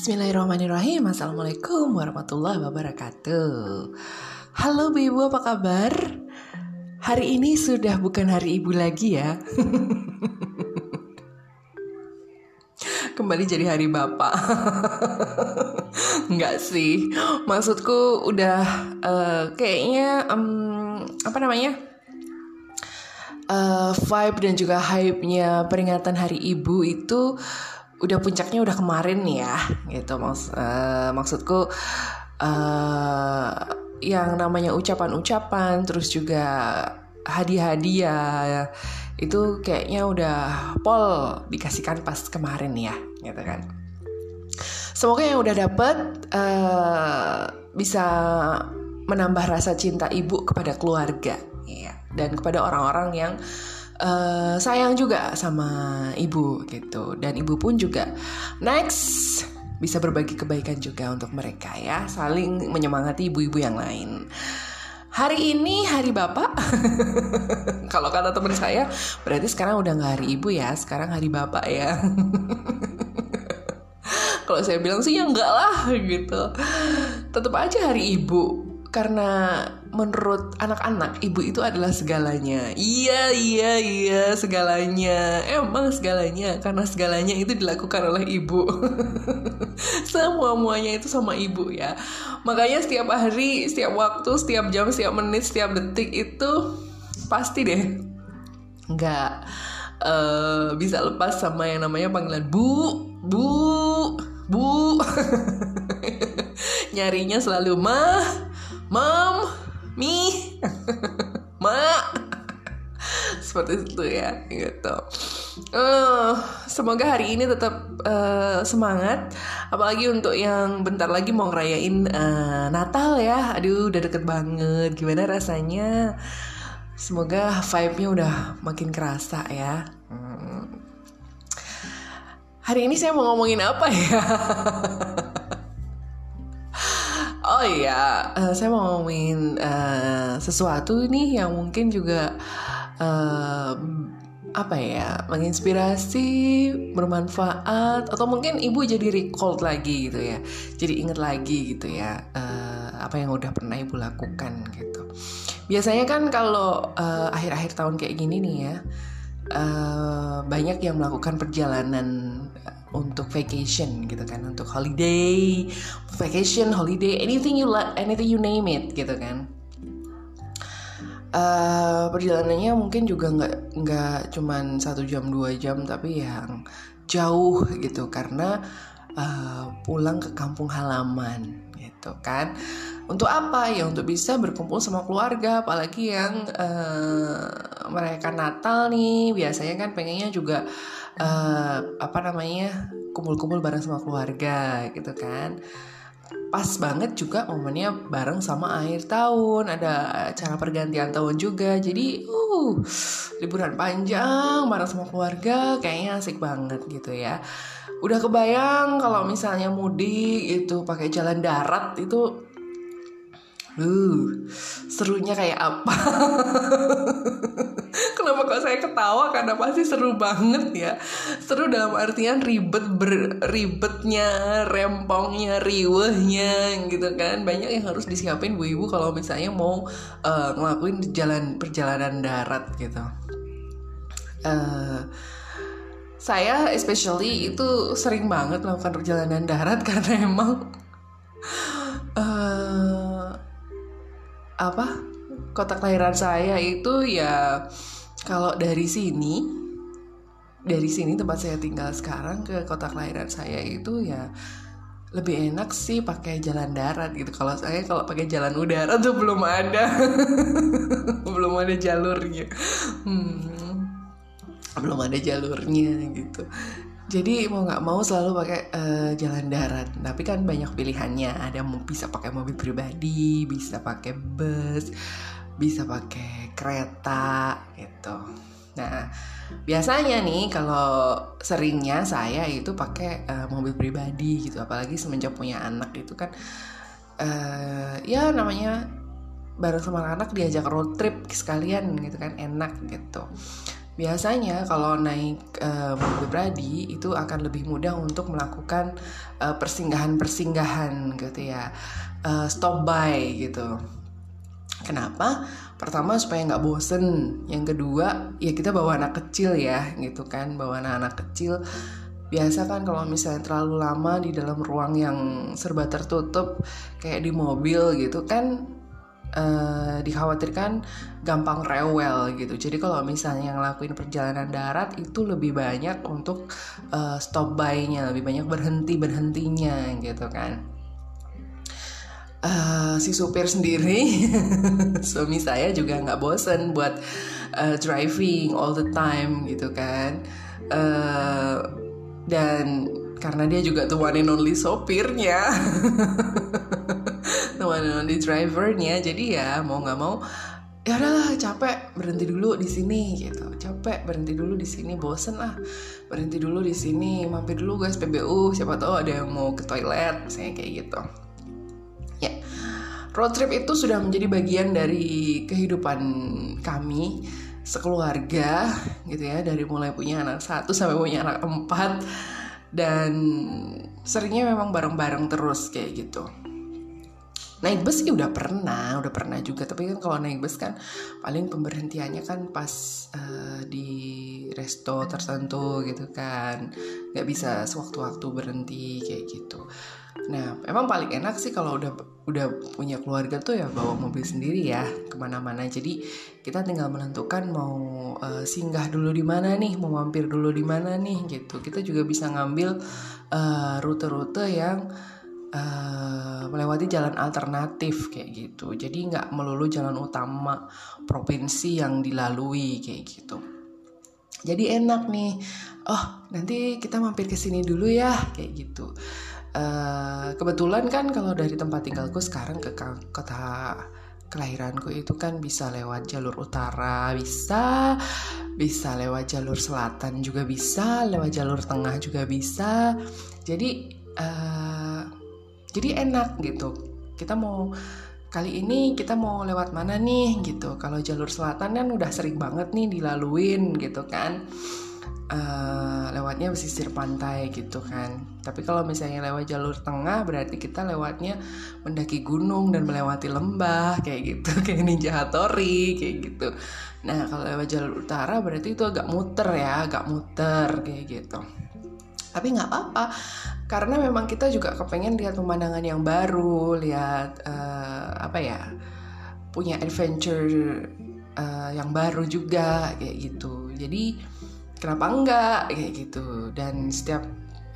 Bismillahirrahmanirrahim. Assalamualaikum warahmatullahi wabarakatuh. Halo ibu apa kabar? Hari ini sudah bukan hari ibu lagi ya. Kembali jadi hari bapak. Enggak sih. Maksudku udah uh, Kayaknya um, Apa namanya? Uh, vibe dan juga hype-nya peringatan hari ibu itu udah puncaknya udah kemarin ya gitu. Maks uh, maksudku uh, yang namanya ucapan-ucapan terus juga hadiah-hadiah itu kayaknya udah pol dikasihkan pas kemarin ya gitu kan. Semoga yang udah dapet uh, bisa menambah rasa cinta ibu kepada keluarga ya dan kepada orang-orang yang uh, sayang juga sama ibu gitu. Dan ibu pun juga next bisa berbagi kebaikan juga untuk mereka ya. Saling menyemangati ibu-ibu yang lain. Hari ini hari bapak. Kalau kata teman saya berarti sekarang udah nggak hari ibu ya. Sekarang hari bapak ya. Kalau saya bilang sih ya enggak lah gitu. Tetap aja hari ibu karena menurut anak-anak ibu itu adalah segalanya. Iya, iya, iya, segalanya. Emang segalanya karena segalanya itu dilakukan oleh ibu. Semua muanya itu sama ibu ya. Makanya setiap hari, setiap waktu, setiap jam, setiap menit, setiap detik itu pasti deh nggak uh, bisa lepas sama yang namanya panggilan bu, bu, bu. Nyarinya selalu mah Mom, mi, mak, seperti itu ya, gitu. Uh, semoga hari ini tetap uh, semangat, apalagi untuk yang bentar lagi mau ngerayain uh, Natal ya. Aduh, udah deket banget. Gimana rasanya? Semoga vibe-nya udah makin kerasa ya. Hmm. Hari ini saya mau ngomongin apa ya? Oh iya, uh, saya mau ngomongin uh, sesuatu nih yang mungkin juga uh, apa ya, menginspirasi, bermanfaat, atau mungkin ibu jadi recall lagi gitu ya, jadi inget lagi gitu ya uh, apa yang udah pernah ibu lakukan gitu. Biasanya kan kalau uh, akhir-akhir tahun kayak gini nih ya, uh, banyak yang melakukan perjalanan untuk vacation gitu kan untuk holiday vacation holiday anything you like anything you name it gitu kan. Uh, perjalanannya mungkin juga nggak nggak cuman satu jam dua jam tapi yang jauh gitu. Karena uh, pulang ke kampung halaman gitu kan untuk apa ya? Untuk bisa berkumpul sama keluarga apalagi yang uh, mereka Natal nih. Biasanya kan pengennya juga uh, apa namanya kumpul-kumpul bareng sama keluarga gitu kan. Pas banget juga momennya bareng sama akhir tahun. Ada acara pergantian tahun juga. Jadi uh liburan panjang bareng sama keluarga kayaknya asik banget gitu ya. Udah kebayang kalau misalnya mudik itu pakai jalan darat itu Uh, serunya kayak apa? Kenapa kok saya ketawa? Karena pasti seru banget ya. Seru dalam artian ribet ber, ribetnya, rempongnya, riwehnya gitu kan. Banyak yang harus disiapin bu ibu kalau misalnya mau uh, ngelakuin jalan perjalanan darat gitu. Uh, saya especially itu sering banget melakukan perjalanan darat karena emang apa kota kelahiran saya itu ya kalau dari sini dari sini tempat saya tinggal sekarang ke kota kelahiran saya itu ya lebih enak sih pakai jalan darat gitu. Kalau saya kalau pakai jalan udara tuh belum ada. Belum ada jalurnya. Hmm, belum ada jalurnya gitu jadi mau nggak mau selalu pakai uh, jalan darat. Tapi kan banyak pilihannya. Ada mau bisa pakai mobil pribadi bisa pakai bus bisa pakai kereta gitu. Nah biasanya nih kalau seringnya saya itu pakai uh, mobil pribadi gitu. Apalagi semenjak punya anak itu kan uh, ya namanya bareng sama anak diajak road trip sekalian gitu kan enak gitu biasanya kalau naik uh, mobil pribadi itu akan lebih mudah untuk melakukan uh, persinggahan-persinggahan gitu ya. Uh, stop by gitu. Kenapa? Pertama supaya nggak bosen. Yang kedua ya kita bawa anak kecil ya gitu kan. Bawa anak-anak kecil. Biasa kan kalau misalnya terlalu lama di dalam ruang yang serba tertutup kayak di mobil gitu kan uh, dikhawatirkan gampang rewel gitu. Jadi kalau misalnya ngelakuin perjalanan darat itu lebih banyak untuk uh, stop by-nya, lebih banyak berhenti berhentinya gitu kan. Uh, si supir sendiri, suami saya juga nggak bosen buat uh, driving all the time gitu kan. Uh, dan karena dia juga tuh one and only sopirnya one and only drivernya jadi ya mau nggak mau ya udahlah capek berhenti dulu di sini gitu. Capek berhenti dulu di sini bosen lah. Berhenti dulu di sini mampir dulu guys PBU siapa tahu ada yang mau ke toilet misalnya kayak gitu. Ya road trip itu sudah menjadi bagian dari kehidupan kami sekeluarga gitu ya. Dari mulai punya anak satu sampai punya anak empat. Dan seringnya memang bareng-bareng terus kayak gitu naik bus sih udah pernah udah pernah juga. Tapi kan kalau naik bus kan paling pemberhentiannya kan pas uh, di resto tertentu gitu kan. Nggak bisa sewaktu-waktu berhenti kayak gitu. Nah emang paling enak sih kalau udah udah punya keluarga tuh ya bawa mobil sendiri ya ke mana-mana. Jadi kita tinggal menentukan mau uh, singgah dulu di mana nih mau mampir dulu di mana nih gitu. Kita juga bisa ngambil eh, rute-rute uh, yang uh, melewati jalan alternatif kayak gitu. Jadi nggak melulu jalan utama provinsi yang dilalui kayak gitu. Jadi enak nih. Oh nanti kita mampir ke sini dulu ya kayak gitu. Uh, kebetulan kan kalau dari tempat tinggalku sekarang ke kota kelahiranku itu kan bisa lewat jalur utara bisa bisa lewat jalur selatan juga bisa lewat jalur tengah juga bisa. Jadi uh, jadi enak gitu. Kita mau kali ini kita mau lewat mana nih? gitu. Kalau jalur selatan kan udah sering banget nih dilaluin gitu kan. Uh, lewatnya pesisir pantai gitu kan. Tapi kalau misalnya lewat jalur tengah berarti kita lewatnya mendaki gunung dan melewati lembah kayak gitu. Kayak ninja hatori kayak gitu. Nah kalau lewat jalur utara berarti itu agak muter ya agak muter kayak gitu. Tapi nggak apa-apa karena memang kita juga kepengen lihat pemandangan yang baru lihat uh, apa ya punya adventure uh, yang baru juga kayak gitu. Jadi kenapa enggak kayak gitu. Dan setiap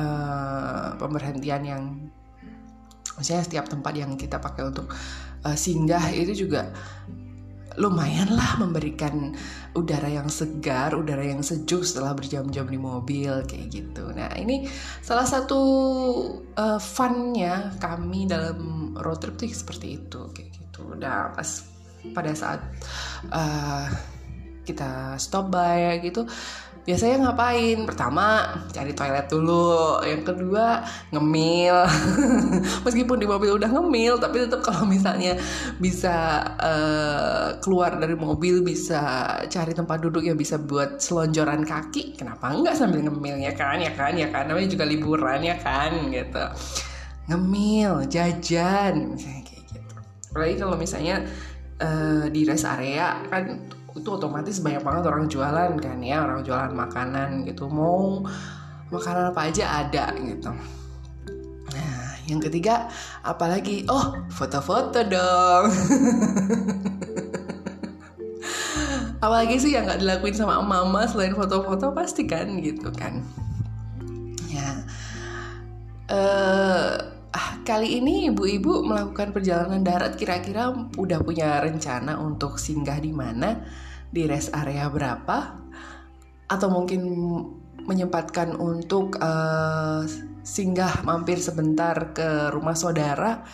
uh, pemberhentian yang maksudnya setiap tempat yang kita pakai untuk uh, singgah itu juga lumayan lah memberikan udara yang segar, udara yang sejuk setelah berjam-jam di mobil kayak gitu. Nah ini salah satu uh, funnya kami dalam road trip tuh seperti itu kayak gitu. Nah pas pada saat uh, kita stop by gitu biasanya ngapain? Pertama cari toilet dulu. Yang kedua ngemil. Meskipun di mobil udah ngemil tapi tetap kalau misalnya bisa uh, keluar dari mobil bisa cari tempat duduk yang bisa buat selonjoran kaki kenapa enggak sambil ngemil? Ya kan ya kan ya kan. Namanya juga liburan ya kan gitu. Ngemil jajan misalnya kayak gitu. Apalagi kalau misalnya uh, di rest area kan itu otomatis banyak banget orang jualan kan ya orang jualan makanan gitu. Mau makanan apa aja ada gitu. Nah yang ketiga apalagi? Oh foto-foto dong. Apalagi sih yang nggak dilakuin sama mama selain foto-foto pasti kan gitu kan. Ya uh, kali ini ibu-ibu melakukan perjalanan darat kira-kira udah punya rencana untuk singgah di mana? Di rest area berapa? Atau mungkin menyempatkan untuk uh, singgah mampir sebentar ke rumah saudara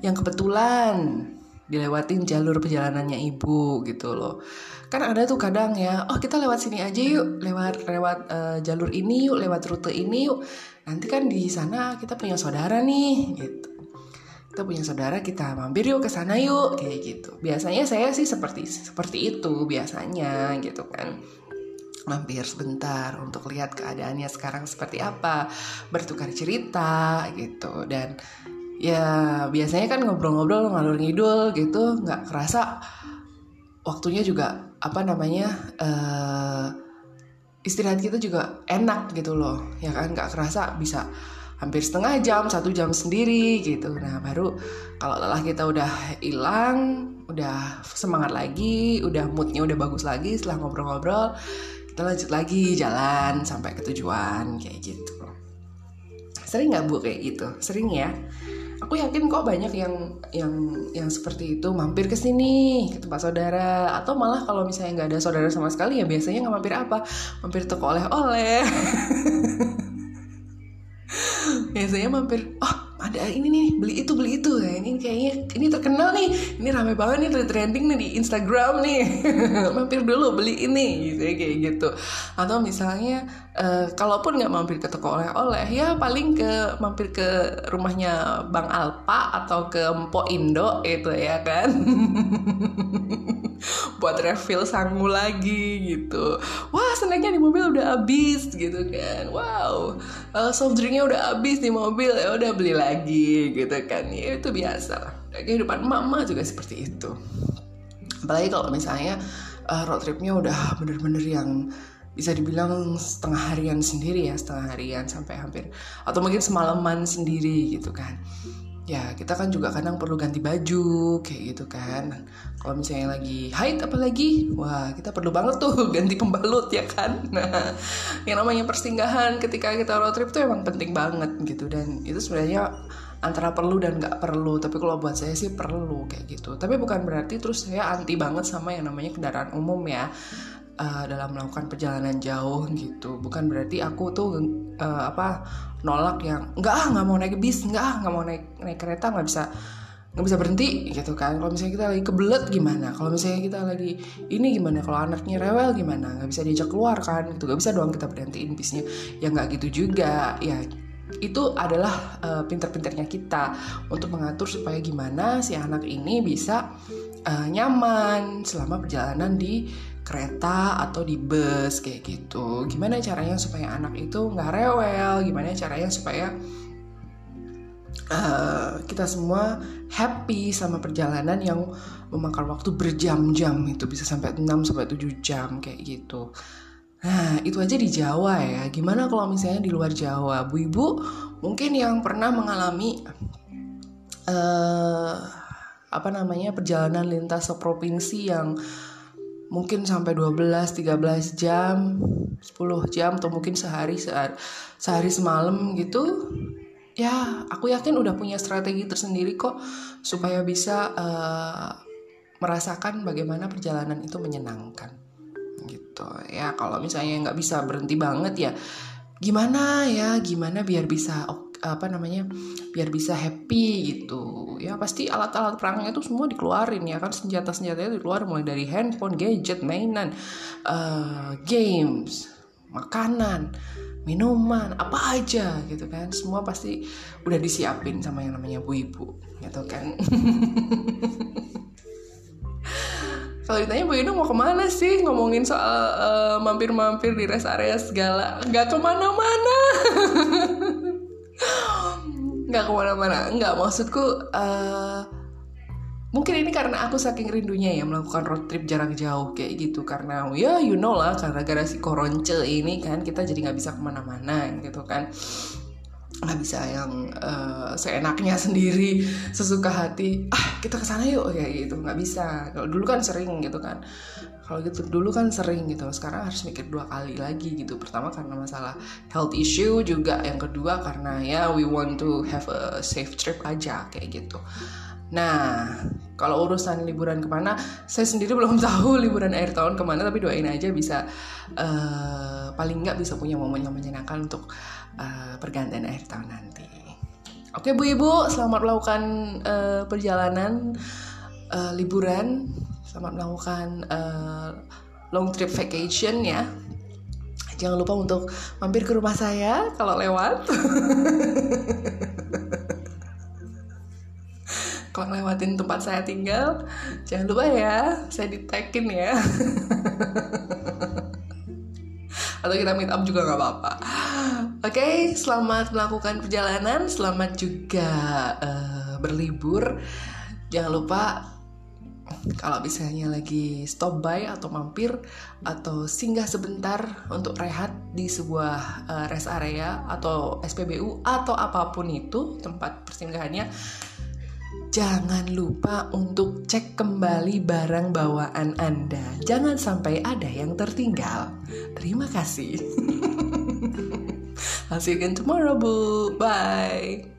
yang kebetulan dilewatin jalur perjalanannya ibu gitu loh kan ada tuh kadang ya oh kita lewat sini aja yuk lewat lewat uh, jalur ini yuk lewat rute ini yuk. Nanti kan di sana kita punya saudara nih gitu. Kita punya saudara kita mampir yuk ke sana yuk kayak gitu. Biasanya saya sih seperti seperti itu biasanya gitu kan. Mampir sebentar untuk lihat keadaannya sekarang seperti apa, bertukar cerita gitu. Dan ya biasanya kan ngobrol-ngobrol ngalur ngidul gitu nggak kerasa waktunya juga apa namanya uh, istirahat kita juga enak gitu loh ya kan? Nggak kerasa bisa hampir setengah jam satu jam sendiri gitu. Nah baru kalau lelah kita udah hilang udah semangat lagi udah moodnya udah bagus lagi setelah ngobrol-ngobrol kita lanjut lagi jalan sampai ke tujuan kayak gitu. Sering nggak bu kayak gitu? Sering ya aku yakin kok banyak yang yang yang seperti itu. Mampir ke sini ke tempat saudara. Atau malah kalau misalnya nggak ada saudara sama sekali ya biasanya nggak mampir apa? Mampir toko oleh-oleh. Biasanya mampir oh ada ini nih beli itu beli itu. Ya ini kayaknya ini terkenal nih. Ini rame banget nih trending nih di Instagram nih. Mampir dulu beli ini gitu ya kayak gitu. Atau misalnya uh, kalaupun nggak mampir ke toko oleh-oleh ya paling ke mampir ke rumahnya Bang Alpa atau ke Mpo Indo itu ya kan. Buat refill sangu lagi gitu. wah snacknya di mobil udah habis gitu kan. Wow. Soft drinknya udah habis di mobil ya udah beli lagi gitu kan. Ya itu biasa. Lah kehidupan mama juga seperti itu. Apalagi kalau misalnya uh, road tripnya udah bener-bener yang bisa dibilang setengah harian sendiri ya setengah harian sampai hampir atau mungkin semalaman sendiri gitu kan ya kita kan juga kadang perlu ganti baju kayak gitu kan. Kalau misalnya lagi haid apalagi wah kita perlu banget tuh ganti pembalut ya kan? Nah yang namanya persinggahan ketika kita road trip tuh emang penting banget gitu. Dan itu sebenarnya antara perlu dan nggak perlu. Tapi kalau buat saya sih perlu kayak gitu. Tapi bukan berarti terus saya anti banget sama yang namanya kendaraan umum ya. Uh, dalam melakukan perjalanan jauh gitu. Bukan berarti aku tuh uh, apa nolak yang enggak ah nggak mau naik bis enggak ah nggak mau naik naik kereta nggak bisa nggak bisa berhenti gitu kan. Kalau misalnya kita lagi kebelet gimana? Kalau misalnya kita lagi ini gimana? Kalau anaknya rewel gimana? Nggak bisa diajak keluar kan gitu. Nggak bisa doang kita berhentiin bisnya. Ya nggak gitu juga. Ya itu adalah uh, pinter-pinternya kita untuk mengatur supaya gimana si anak ini bisa uh, nyaman selama perjalanan di kereta atau di bus kayak gitu gimana caranya supaya anak itu nggak rewel gimana caranya supaya uh, kita semua happy sama perjalanan yang memakan waktu berjam-jam itu bisa sampai 6 sampai 7 jam kayak gitu Nah, itu aja di Jawa ya. Gimana kalau misalnya di luar Jawa? Bu Ibu mungkin yang pernah mengalami uh, apa namanya perjalanan lintas provinsi yang mungkin sampai 12 13 jam 10 jam atau mungkin sehari sehari, sehari semalam gitu ya aku yakin udah punya strategi tersendiri kok supaya bisa uh, merasakan bagaimana perjalanan itu menyenangkan gitu. Ya kalau misalnya nggak bisa berhenti banget ya gimana ya gimana biar bisa apa namanya biar bisa happy gitu. Ya pasti alat-alat perangnya itu semua dikeluarin ya kan senjata-senjatanya dikeluarin mulai dari handphone gadget mainan uh, games makanan minuman apa aja gitu kan. Semua pasti udah disiapin sama yang namanya bu ibu gitu kan. Kalau ditanya Bu Inu mau ke mana sih ngomongin soal uh, mampir-mampir di rest area segala nggak ke mana-mana nggak ke mana-mana. Nggak maksudku uh, mungkin ini karena aku saking rindunya ya melakukan road trip jarak jauh kayak gitu. Karena ya you know lah karena gara si koronce ini kan kita jadi nggak bisa ke mana-mana gitu kan nggak bisa yang uh, seenaknya sendiri sesuka hati. Ah kita ke sana yuk kayak gitu. Nggak bisa. Kalau dulu kan sering gitu kan. Kalau gitu dulu kan sering gitu. Sekarang harus mikir dua kali lagi gitu. Pertama karena masalah health issue juga yang kedua karena ya we want to have a safe trip aja kayak gitu Nah, kalau urusan liburan ke mana, saya sendiri belum tahu liburan akhir tahun ke mana, tapi doain aja bisa uh, paling nggak bisa punya momen yang menyenangkan untuk uh, pergantian akhir tahun nanti. Oke Bu Ibu, selamat melakukan uh, perjalanan uh, liburan, selamat melakukan uh, long trip vacation ya. Jangan lupa untuk mampir ke rumah saya kalau lewat. kalau lewatin tempat saya tinggal jangan lupa ya saya ditekin ya. Atau kita meet up juga nggak apa-apa. Oke okay, selamat melakukan perjalanan selamat juga uh, berlibur. Jangan lupa kalau misalnya lagi stop by atau mampir atau singgah sebentar untuk rehat di sebuah uh, rest area atau SPBU atau apa pun itu tempat persinggahannya jangan lupa untuk cek kembali barang bawaan Anda. Jangan sampai ada yang tertinggal. Terima kasih. I'll see you again tomorrow, Bu. Bye.